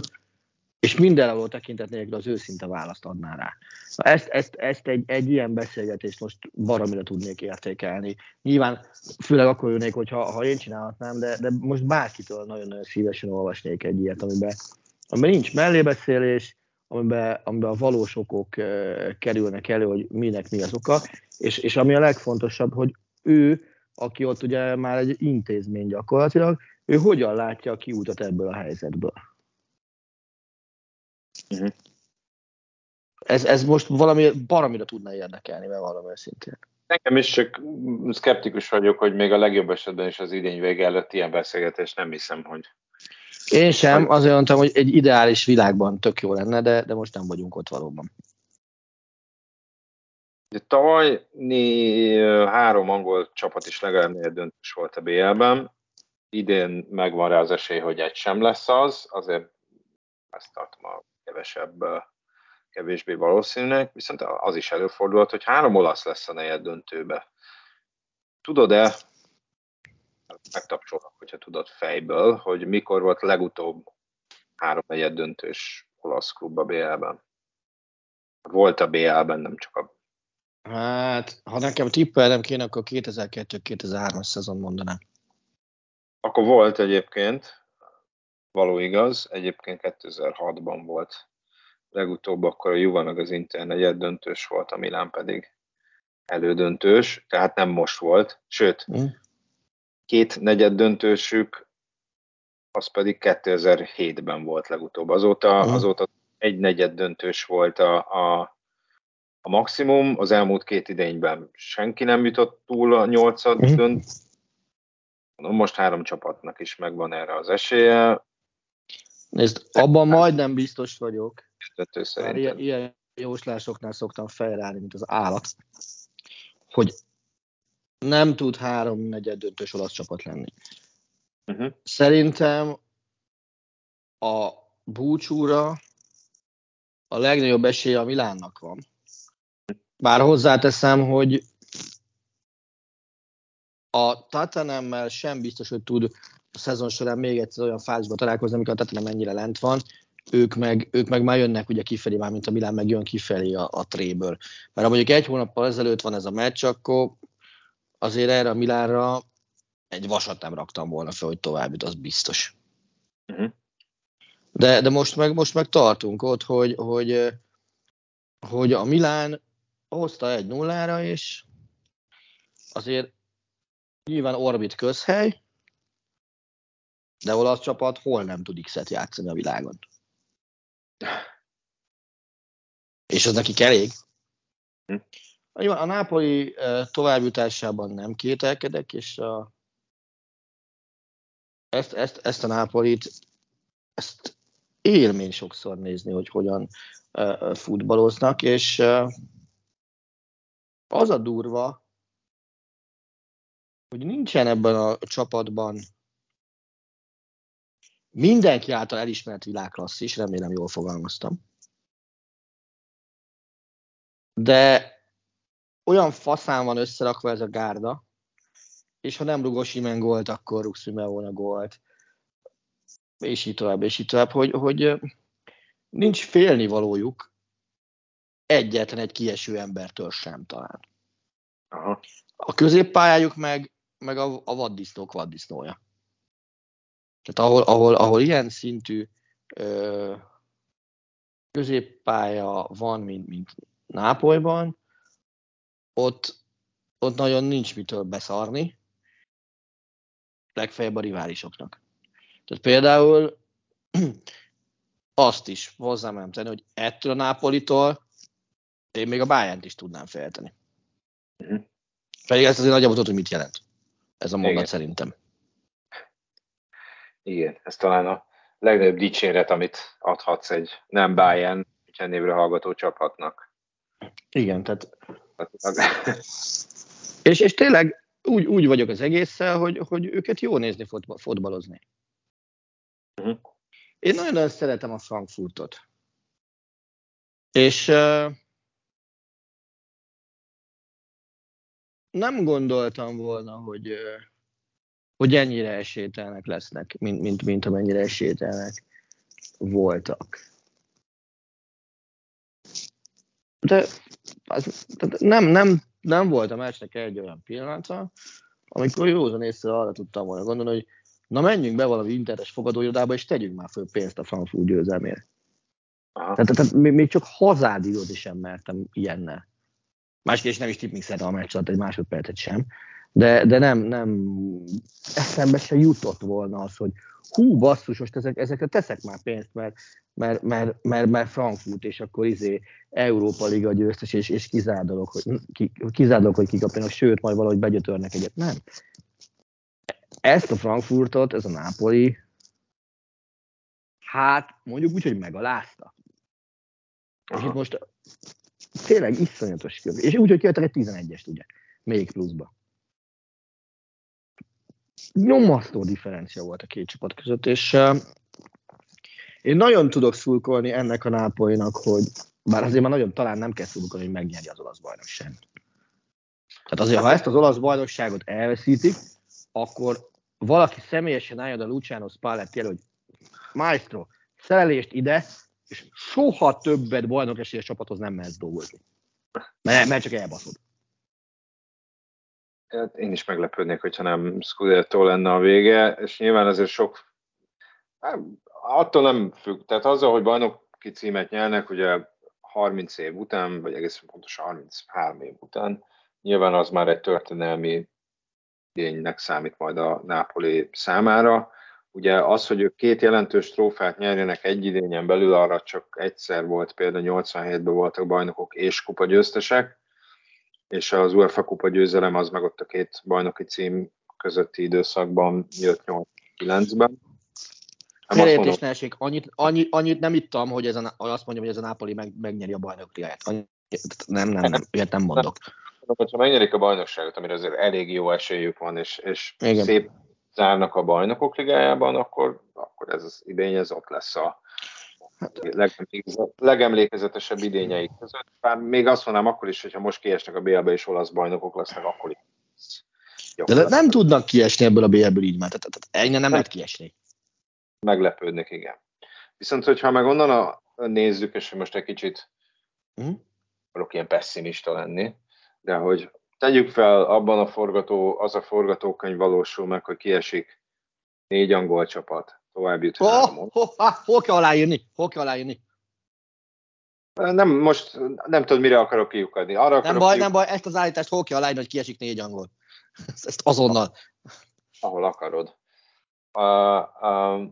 és mindenhol tekintet nélkül az őszinte választ adná rá. Ezt, ezt, ezt egy, egy ilyen beszélgetést most baromira tudnék értékelni. Nyilván főleg akkor jönnék, hogyha ha én csinálhatnám, de, de most bárkitől nagyon-nagyon szívesen olvasnék egy ilyet, amiben, amiben nincs mellébeszélés, amiben, amiben a valós okok uh, kerülnek elő, hogy minek mi az oka, és, és ami a legfontosabb, hogy ő, aki ott ugye már egy intézmény gyakorlatilag, ő hogyan látja a kiútat ebből a helyzetből. Uh-huh. Ez, ez most valami baromira tudna érdekelni, mert valami szintén. Nekem is csak szkeptikus vagyok, hogy még a legjobb esetben is az idény vége előtt ilyen beszélgetés nem hiszem, hogy... Én sem, azért mondtam, hogy egy ideális világban tök jó lenne, de, de most nem vagyunk ott valóban. Tavaly három angol csapat is legalább négy döntős volt a BL-ben. Idén megvan rá az esély, hogy egy sem lesz az, azért ezt tartom a kevesebb, kevésbé valószínűnek, viszont az is előfordulhat, hogy három olasz lesz a negyed döntőbe. Tudod-e, megtapcsolok, hogyha tudod fejből, hogy mikor volt legutóbb három negyed döntős olasz klub a BL-ben? Volt a BL-ben, nem csak a Hát, ha nekem tippelnem kéne, akkor 2002-2003-as szezon mondanám. Akkor volt egyébként, való igaz, egyébként 2006-ban volt legutóbb, akkor a Juva meg az Inter negyed döntős volt, a Milán pedig elődöntős, tehát nem most volt, sőt, mm. két negyed döntősük, az pedig 2007-ben volt legutóbb. Azóta, mm. azóta egy negyed döntős volt a, a, a maximum, az elmúlt két idényben senki nem jutott túl a nyolcad mm. dönt. Most három csapatnak is megvan erre az esélye. Nézd, abban majdnem biztos vagyok. Ilyen, ilyen jóslásoknál szoktam fejreállni, mint az állat, hogy nem tud három negyed döntős olasz csapat lenni. Uh-huh. Szerintem a búcsúra a legnagyobb esélye a Milánnak van. Bár hozzáteszem, hogy a Tatanámmel sem biztos, hogy tud a szezon során még egyszer olyan fázisba találkozni, amikor a Tottenham mennyire lent van, ők meg, ők meg már jönnek ugye kifelé, már mint a Milán meg jön kifelé a, a tréből. Mert ha mondjuk egy hónappal ezelőtt van ez a meccs, akkor azért erre a Milánra egy vasat nem raktam volna fel, hogy tovább jut, az biztos. Uh-huh. De, de most, meg, most meg tartunk ott, hogy, hogy, hogy a Milán hozta egy nullára, és azért nyilván Orbit közhely, de olasz csapat hol nem tud X-et játszani a világon. És az neki elég. Hm. A Nápoli továbbjutásában nem kételkedek, és a, ezt, ezt, ezt a Nápolit, ezt élmény sokszor nézni, hogy hogyan futballoznak, és az a durva, hogy nincsen ebben a csapatban mindenki által elismert világklasszis, remélem jól fogalmaztam. De olyan faszán van összerakva ez a gárda, és ha nem rugos Imen gólt, akkor rúg Simeone gólt, és így tovább, és így tovább, hogy, hogy nincs félnivalójuk egyetlen egy kieső embertől sem talán. Aha. A középpályájuk meg, meg a, a vaddisznók vaddisznója. Tehát ahol, ahol, ahol ilyen szintű ö, középpálya van, mint, mint Nápolyban, ott, ott nagyon nincs mitől beszarni, legfeljebb a riválisoknak. Tehát például azt is hozzám tenni, hogy ettől a Nápolitól én még a bayern is tudnám félteni. Uh-huh. Pedig ezt azért nagyjából tudod, hogy mit jelent. Ez a mondat Igen. szerintem. Igen, ez talán a legnagyobb dicséret, amit adhatsz egy nem Bayern névre hallgató csapatnak. Igen, tehát... és, és tényleg úgy, úgy vagyok az egésszel, hogy, hogy őket jó nézni fotba, fotbalozni. Uh-huh. Én nagyon-nagyon szeretem a Frankfurtot. És uh, nem gondoltam volna, hogy, hogy ennyire esélytelnek lesznek, mint, mint, mint amennyire esélytelnek voltak. De az, nem, nem, nem volt a meccsnek egy olyan pillanata, amikor józan észre arra tudtam volna gondolni, hogy na menjünk be valami internetes fogadóirodába, és tegyünk már föl pénzt a Frankfurt győzelmére. Tehát, tehát, még csak hazádiót sem mertem ilyennel. Másképp nem is tipmixeltem a meccs alatt egy másodpercet sem, de, de nem, nem, eszembe se jutott volna az, hogy hú, basszus, most ezek, ezekre teszek már pénzt, mert, mert, mert, mert, mert Frankfurt, és akkor izé Európa Liga győztes, és, és kizárdalok, hogy, ki, kizárdalok, hogy kikapjanak, sőt, majd valahogy begyötörnek egyet. Nem. Ezt a Frankfurtot, ez a Napoli, hát mondjuk úgy, hogy megalázta. Aha. És itt most tényleg iszonyatos kör. És úgy, hogy kiadtak egy 11-est, ugye, még pluszba nyomasztó differencia volt a két csapat között, és uh, én nagyon tudok szurkolni ennek a nápolynak, hogy bár azért már nagyon talán nem kell szurkolni, hogy megnyerje az olasz bajnokságot. Tehát azért, ha ezt az olasz bajnokságot elveszítik, akkor valaki személyesen álljon a Luciano Spalletti elő, hogy Maestro, szerelést ide, és soha többet bajnok esélyes csapathoz nem mehetsz dolgozni. Mert, mert csak elbaszod. Hát én is meglepődnék, hogyha nem Scudetto lenne a vége, és nyilván azért sok, hát, attól nem függ, tehát azzal, hogy bajnoki címet nyernek, ugye 30 év után, vagy egészen pontosan 33 év után, nyilván az már egy történelmi igénynek számít majd a Nápoli számára. Ugye az, hogy ők két jelentős trófát nyerjenek egy idényen belül, arra csak egyszer volt, például 87-ben voltak bajnokok és kupa győztesek, és az UEFA kupa győzelem az meg ott a két bajnoki cím közötti időszakban jött 8-9-ben. Félreértés ne esik. Annyit, annyit, annyit, nem ittam, hogy ez a, azt mondjam, hogy ez a Napoli meg, megnyeri a bajnokligáját. Nem, nem, nem, ilyet nem mondok. Ha megnyerik a bajnokságot, amire azért elég jó esélyük van, és, és szép zárnak a bajnokok ligájában, akkor, akkor ez az idény, ez ott lesz a, Hát, legemlékezetesebb idényeik között. Bár még azt mondanám akkor is, hogyha most kiesnek a BL-be és olasz bajnokok lesznek, akkor is. De lesz. nem tudnak kiesni ebből a BL-ből így, mert tehát ennyi nem, nem lehet kiesni. Meglepődnek, igen. Viszont, hogyha meg onnan a, nézzük, és most egy kicsit hm? akarok ilyen pessimista lenni, de hogy tegyük fel, abban a forgató, az a forgatókönyv valósul meg, hogy kiesik négy angol csapat, tovább jut. Oh, hol, hol kell aláírni? Hol kell aláírni? Nem, most nem tudom, mire akarok kiukadni. Arra nem akarok baj, kiuk... nem baj, ezt az állítást hol kell aláírni, hogy kiesik négy angol. Ezt azonnal. Ahol akarod. Uh, uh,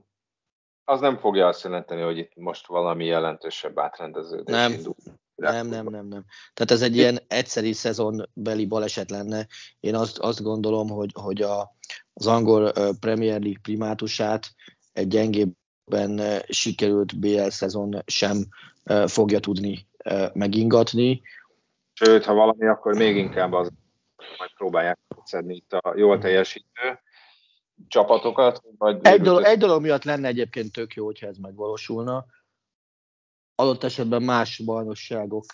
az nem fogja azt jelenteni, hogy itt most valami jelentősebb átrendeződés Nem. indul. Nem, nem, nem, nem. Tehát ez egy ilyen egyszeri szezonbeli baleset lenne. Én azt, azt gondolom, hogy, hogy a, az angol Premier League primátusát egy gyengébben sikerült BL szezon sem fogja tudni megingatni. Sőt, ha valami, akkor még inkább az, majd próbálják szedni itt a jól teljesítő csapatokat. Vagy Egy dolog, egy dolog miatt lenne egyébként tök jó, hogyha ez megvalósulna. Adott esetben más bajnokságok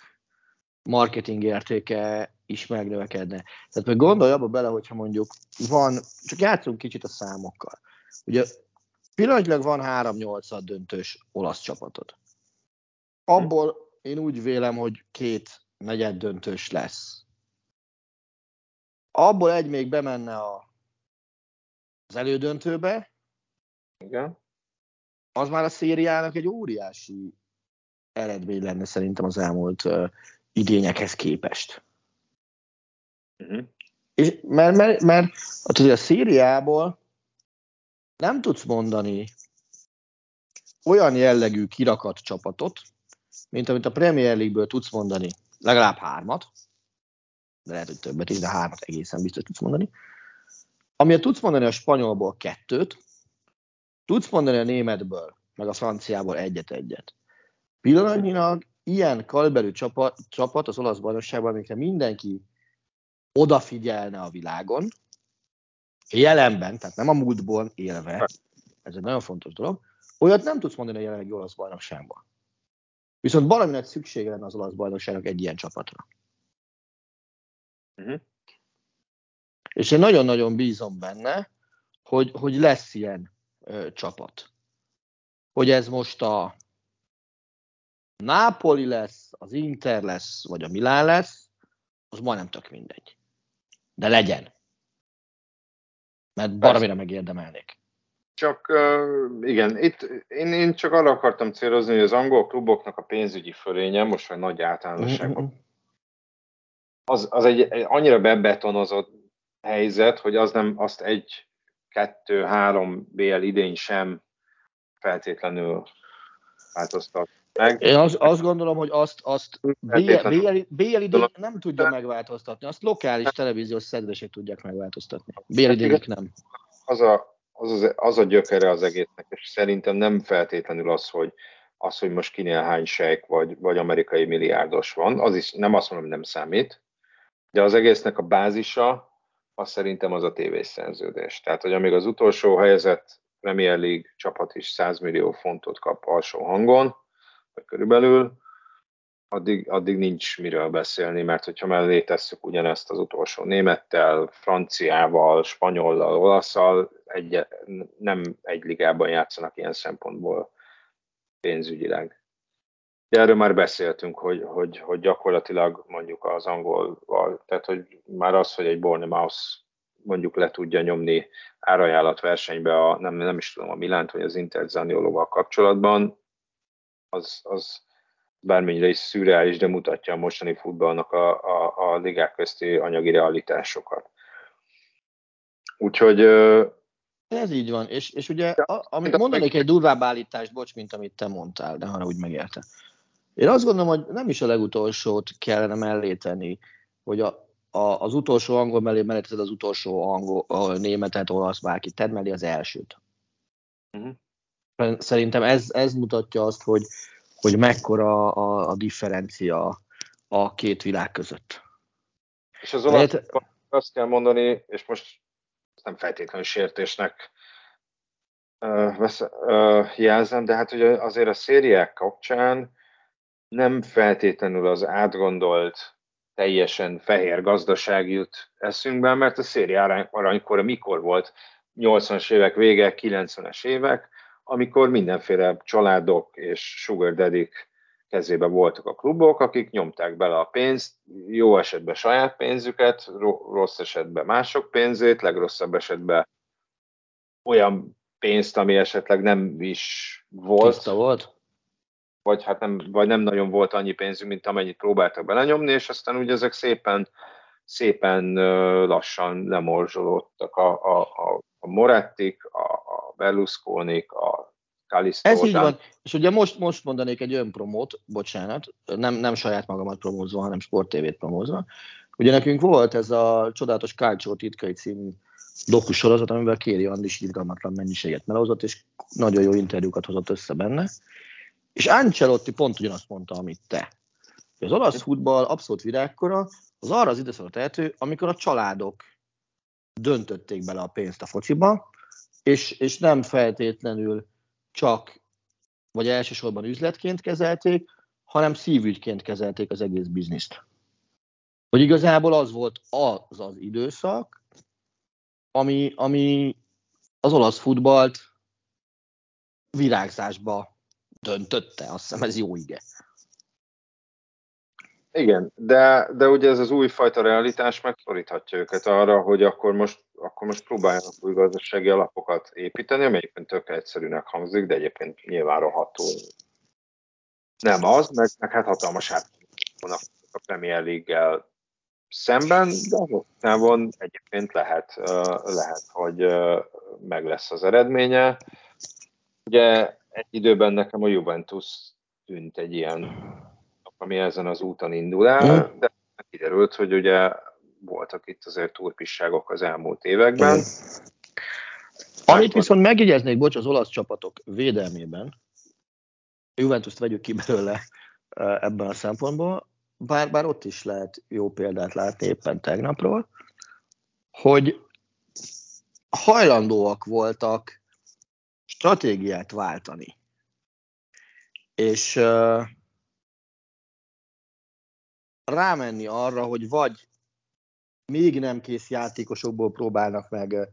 marketing értéke is megnövekedne. Tehát meg gondolj abba bele, hogyha mondjuk van, csak játszunk kicsit a számokkal. Ugye pillanatnyilag van 3-8 döntős olasz csapatod. Abból én úgy vélem, hogy két negyed döntős lesz. Abból egy még bemenne a, az elődöntőbe, Igen. az már a szériának egy óriási eredmény lenne szerintem az elmúlt uh, idényekhez képest. Uh-huh. És, mert, mert, mert hát ugye a szériából nem tudsz mondani olyan jellegű kirakat csapatot, mint amit a Premier League-ből tudsz mondani legalább hármat, de lehet, hogy többet is, de hármat egészen biztos tudsz mondani. Amiért tudsz mondani a spanyolból kettőt, tudsz mondani a németből, meg a franciából egyet-egyet. Pillanatnyilag ilyen kaliberű csapat, csapat az olasz bajnokságban, amikre mindenki odafigyelne a világon, jelenben, tehát nem a múltból élve, ez egy nagyon fontos dolog, olyat nem tudsz mondani a jelenlegi olasz bajnokságban. Viszont valami nagy szüksége lenne az olasz bajnokságnak egy ilyen csapatra. Uh-huh. És én nagyon-nagyon bízom benne, hogy, hogy lesz ilyen ö, csapat. Hogy ez most a Nápoli lesz, az Inter lesz, vagy a Milán lesz, az majdnem tök mindegy. De legyen. Mert baromira megérdemelnék. Csak uh, igen, itt én, én csak arra akartam célozni, hogy az angol kluboknak a pénzügyi fölénye, most már nagy általánosságban, az, az egy, egy annyira bebetonozott helyzet, hogy az nem azt egy, kettő, három BL idény sem feltétlenül változtat meg. Én azt, azt gondolom, hogy azt, azt BL, Feltétlenül. BL, BL idény nem tudja megváltoztatni, azt lokális televíziós szedvesek tudják megváltoztatni. BL idények nem. Az a, az, az, az a gyökere az egésznek, és szerintem nem feltétlenül az, hogy az, hogy most kinél hány sejk vagy, vagy amerikai milliárdos van, az is nem azt mondom, hogy nem számít, de az egésznek a bázisa, az szerintem az a tévésszerződés. Tehát, hogy amíg az utolsó helyezett Premier League csapat is 100 millió fontot kap alsó hangon, körülbelül, addig, addig nincs miről beszélni, mert hogyha mellé tesszük ugyanezt az utolsó némettel, franciával, spanyollal, olaszal, egy, nem egy ligában játszanak ilyen szempontból pénzügyileg. De erről már beszéltünk, hogy, hogy, hogy gyakorlatilag mondjuk az angolval, tehát hogy már az, hogy egy Bournemouth mondjuk le tudja nyomni árajánlat versenybe a, nem, nem is tudom, a Milánt vagy az Inter Zaniolóval kapcsolatban, az, az bármennyire is szürreális, de mutatja a mostani futballnak a, a, a ligák közti anyagi realitásokat. Úgyhogy Ez így van, és, és ugye, a, amit mondanék egy durvább állítást, bocs, mint amit te mondtál, de arra úgy megérte. Én azt gondolom, hogy nem is a legutolsót kellene mellé tenni, hogy a, a, az utolsó angol mellé mellé az utolsó angol, a németet, olasz, bárki, tedd mellé az elsőt. uh-huh. Szerintem ez, ez mutatja azt, hogy, hogy mekkora a, a differencia a két világ között. És az olasz, Lehet- azt kell mondani, és most nem feltétlenül sértésnek uh, vesz, uh, jelzem, de hát ugye azért a szériák kapcsán nem feltétlenül az átgondolt, teljesen fehér gazdaság jut eszünkbe, mert a széri arany, aranykora mikor volt? 80-as évek vége, 90-es évek, amikor mindenféle családok és sugar daddyk kezébe voltak a klubok, akik nyomták bele a pénzt, jó esetben saját pénzüket, ro- rossz esetben mások pénzét, legrosszabb esetben olyan pénzt, ami esetleg nem is volt. Tiszta volt? Vagy, hát nem, vagy nem nagyon volt annyi pénzünk, mint amennyit próbáltak belenyomni, és aztán ugye ezek szépen, szépen lassan lemorzsolódtak a, a, a, a Morettik, a, a berlusconi a Kalisztó. Ez így van, és ugye most, most mondanék egy önpromót, bocsánat, nem, nem saját magamat promózva, hanem Sport TV-t promózva. Ugye nekünk volt ez a csodálatos Kálcsó titkai című dokusorozat, amivel Kéri Andis irgalmatlan mennyiséget melózott, és nagyon jó interjúkat hozott össze benne. És Ancelotti pont ugyanazt mondta, amit te. Az olasz futball abszolút virágkora, az arra az időszakra tehető, amikor a családok döntötték bele a pénzt a fociba, és, és nem feltétlenül csak, vagy elsősorban üzletként kezelték, hanem szívügyként kezelték az egész bizniszt. Hogy igazából az volt az az időszak, ami, ami az olasz futballt virágzásba döntötte, azt hiszem ez jó ige. Igen, de, de ugye ez az újfajta realitás megszoríthatja őket arra, hogy akkor most, akkor most próbáljanak új gazdasági alapokat építeni, ami egyébként tök egyszerűnek hangzik, de egyébként nyilván rohadtul nem az, meg, meg hát hatalmas átvannak a Premier League-gel szemben, de távon egyébként lehet, lehet, hogy meg lesz az eredménye. Ugye egy időben nekem a Juventus tűnt egy ilyen, ami ezen az úton indul el, mm. de kiderült, hogy ugye voltak itt azért turpisságok az elmúlt években. Mm. Amit viszont megjegyeznék, bocs, az olasz csapatok védelmében, Juventus-t vegyük ki belőle ebben a szempontból, bár, bár ott is lehet jó példát látni éppen tegnapról, hogy hajlandóak voltak stratégiát váltani. És uh, rámenni arra, hogy vagy még nem kész játékosokból próbálnak meg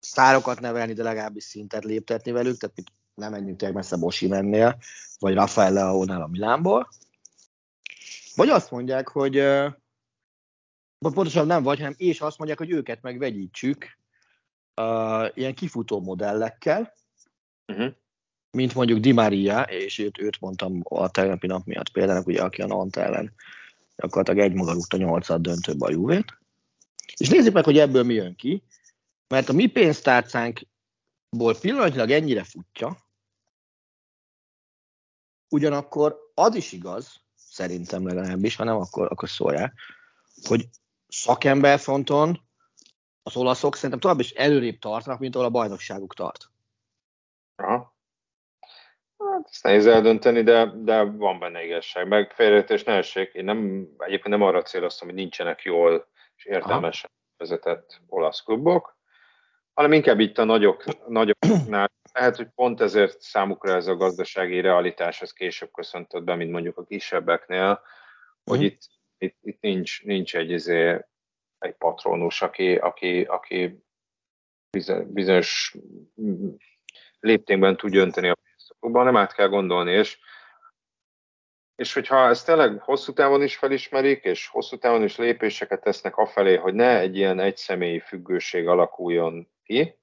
sztárokat nevelni, de legalábbis szintet léptetni velük, tehát nem menjünk tényleg messze Bosi mennél, vagy Rafael Leónál a Milánból. Vagy azt mondják, hogy uh, pontosan nem vagy, hanem és azt mondják, hogy őket megvegyítsük, uh, ilyen kifutó modellekkel, uh-huh. Mint mondjuk Di Maria, és őt, őt mondtam a tegnapi nap miatt például, ugye, aki a Nant ellen gyakorlatilag egy maga rúgta nyolcad döntőbe a Juvét. És nézzük meg, hogy ebből mi jön ki, mert a mi pénztárcánkból pillanatilag ennyire futja, ugyanakkor az is igaz, szerintem legalábbis, ha nem, akkor, akkor szólják, hogy szakember fronton az olaszok szerintem tovább is előrébb tartanak, mint ahol a bajnokságuk tart. Aha. Hát ezt nehéz eldönteni, de, de van benne igazság. Meg félreértés ne essék. Én nem, egyébként nem arra céloztam, hogy nincsenek jól és értelmesen Aha. vezetett olasz klubok, hanem inkább itt a nagyok, nagyoknál. Lehet, hogy pont ezért számukra ez a gazdasági realitás ez később köszöntött be, mint mondjuk a kisebbeknél, hogy uh-huh. itt, itt, itt nincs, nincs egy izé, egy patronus, aki, aki, aki bizonyos léptékben tud önteni a pénztokokban, nem át kell gondolni, és, és hogyha ezt tényleg hosszú távon is felismerik, és hosszú távon is lépéseket tesznek afelé, hogy ne egy ilyen egyszemélyi függőség alakuljon ki,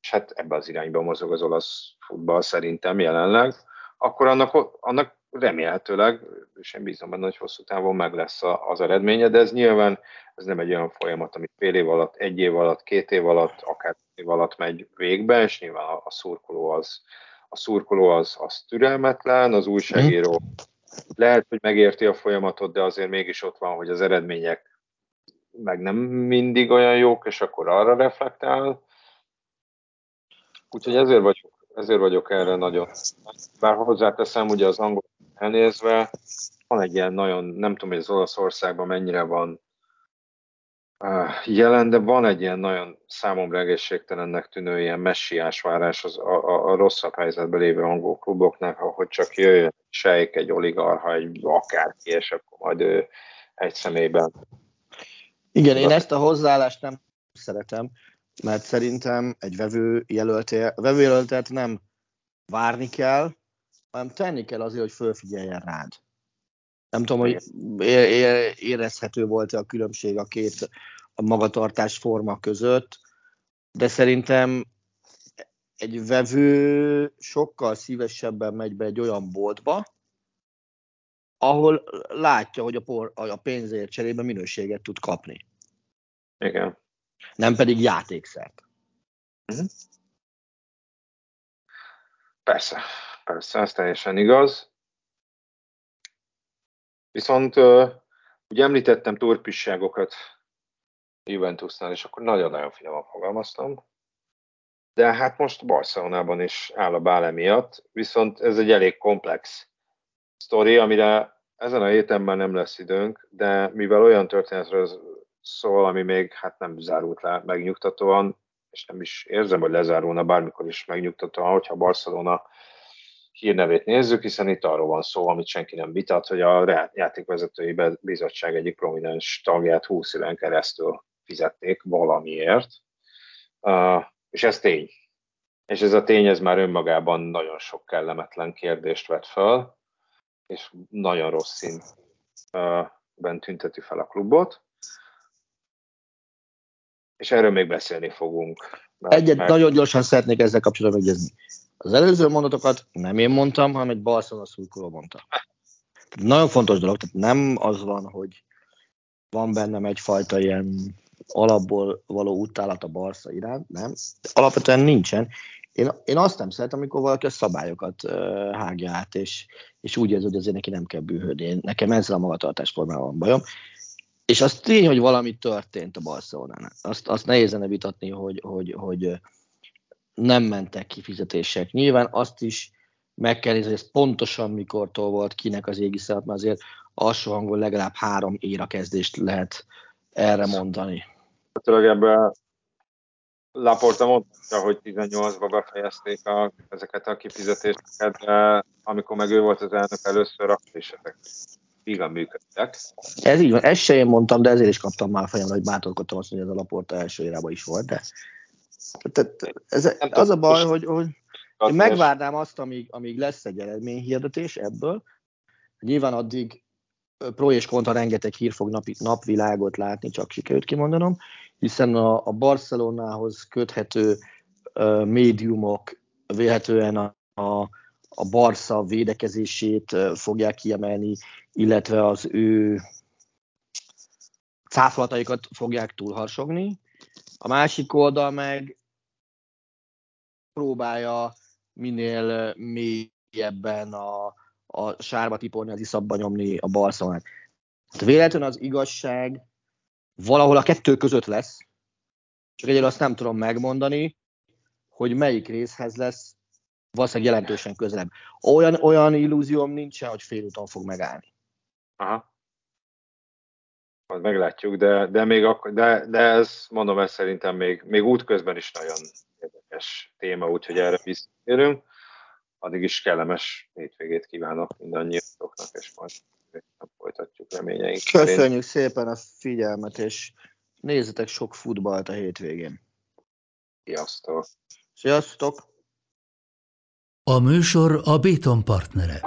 és hát ebbe az irányba mozog az olasz futball szerintem jelenleg, akkor annak, annak remélhetőleg, és én bízom benne, hogy hosszú távon meg lesz az eredménye, de ez nyilván ez nem egy olyan folyamat, amit fél év alatt, egy év alatt, két év alatt, akár év alatt megy végbe, és nyilván a szurkoló az, a szurkoló az, az türelmetlen, az újságíró lehet, hogy megérti a folyamatot, de azért mégis ott van, hogy az eredmények meg nem mindig olyan jók, és akkor arra reflektál. Úgyhogy ezért vagyok ezért vagyok erre nagyon. Bár hozzáteszem, ugye az angol elnézve, van egy ilyen nagyon, nem tudom, hogy az Olaszországban mennyire van jelen, de van egy ilyen nagyon számomra egészségtelennek tűnő ilyen messiás várás az, a, a, a rosszabb helyzetben lévő angol kluboknak, hogy csak jöjjön sejk, egy oligarha, egy akárki, és akkor majd ő egy személyben. Igen, én ezt a hozzáállást nem szeretem mert szerintem egy vevő jelöltet nem várni kell, hanem tenni kell azért, hogy fölfigyeljen rád. Nem tudom, hogy érezhető volt-e a különbség a két a magatartás forma között, de szerintem egy vevő sokkal szívesebben megy be egy olyan boltba, ahol látja, hogy a, por, a pénzért cserébe minőséget tud kapni. Igen. Nem pedig játékszert. Uh-huh. Persze, persze, ez teljesen igaz. Viszont ugye említettem turpisságokat Juventusnál, és akkor nagyon-nagyon finoman fogalmaztam. De hát most Barcelonában is áll a bále miatt, viszont ez egy elég komplex sztori, amire ezen a héten már nem lesz időnk, de mivel olyan történetről szól, ami még hát nem zárult le megnyugtatóan, és nem is érzem, hogy lezárulna bármikor is megnyugtatóan, hogyha Barcelona hírnevét nézzük, hiszen itt arról van szó, amit senki nem vitat, hogy a játékvezetői bizottság egyik prominens tagját 20 éven keresztül fizették valamiért, és ez tény. És ez a tény, ez már önmagában nagyon sok kellemetlen kérdést vet fel, és nagyon rossz színben tünteti fel a klubot. És erről még beszélni fogunk. Mert, Egyet mert... nagyon gyorsan szeretnék ezzel kapcsolatban megegyezni. Az előző mondatokat nem én mondtam, hanem egy Barcelona szurkoló mondta. Tehát nagyon fontos dolog, tehát nem az van, hogy van bennem egyfajta ilyen alapból való utálat a Barca iránt, nem. De alapvetően nincsen. Én, én azt nem szeretem, amikor valaki a szabályokat uh, hágja át, és, és úgy érzi, hogy azért neki nem kell bűhődni. Én, nekem ezzel a magatartásformával van bajom. És az tény, hogy valami történt a Barcelonánál. Azt, azt nehéz lenne vitatni, hogy, hogy, hogy nem mentek kifizetések. Nyilván azt is meg kell nézni, hogy ez pontosan mikortól volt, kinek az égi szállat, mert azért alsó hangon legalább három éra kezdést lehet erre mondani. Tőleg ebben Laporta mondta, hogy 18-ba befejezték a, ezeket a kifizetéseket, de amikor meg ő volt az elnök először, akkor is ezek igen működtek. Ez így van, ezt se én mondtam, de ezért is kaptam már fejemre, hogy bátorkodtam azt, hogy ez a Laporta első érában is volt, de tehát ez, az a baj, hogy, hogy én megvárnám azt, amíg, amíg lesz egy eredményhirdetés ebből. Nyilván addig pro és kontra rengeteg hír fog napi, napvilágot látni, csak sikerült kimondanom, hiszen a, a Barcelonához köthető uh, médiumok véletlenül a, a, a Barca védekezését uh, fogják kiemelni, illetve az ő cáfolataikat fogják túlharsogni. A másik oldal meg próbálja minél mélyebben a, a sárba tiporni, az iszabba nyomni a Barcelonát. Véletlenül az igazság valahol a kettő között lesz, csak egyébként azt nem tudom megmondani, hogy melyik részhez lesz valószínűleg jelentősen közelebb. Olyan, olyan illúzióm nincsen, hogy félúton fog megállni. Aha. Majd meglátjuk, de, de, még akkor, de, de ez, mondom, ez szerintem még, még útközben is nagyon érdekes téma, úgyhogy erre visszatérünk. Addig is kellemes hétvégét kívánok mindannyiatoknak, és majd folytatjuk reményeink. Köszönjük szerint. szépen a figyelmet, és nézzetek sok futballt a hétvégén. Sziasztok! Sziasztok! A műsor a Béton partnere.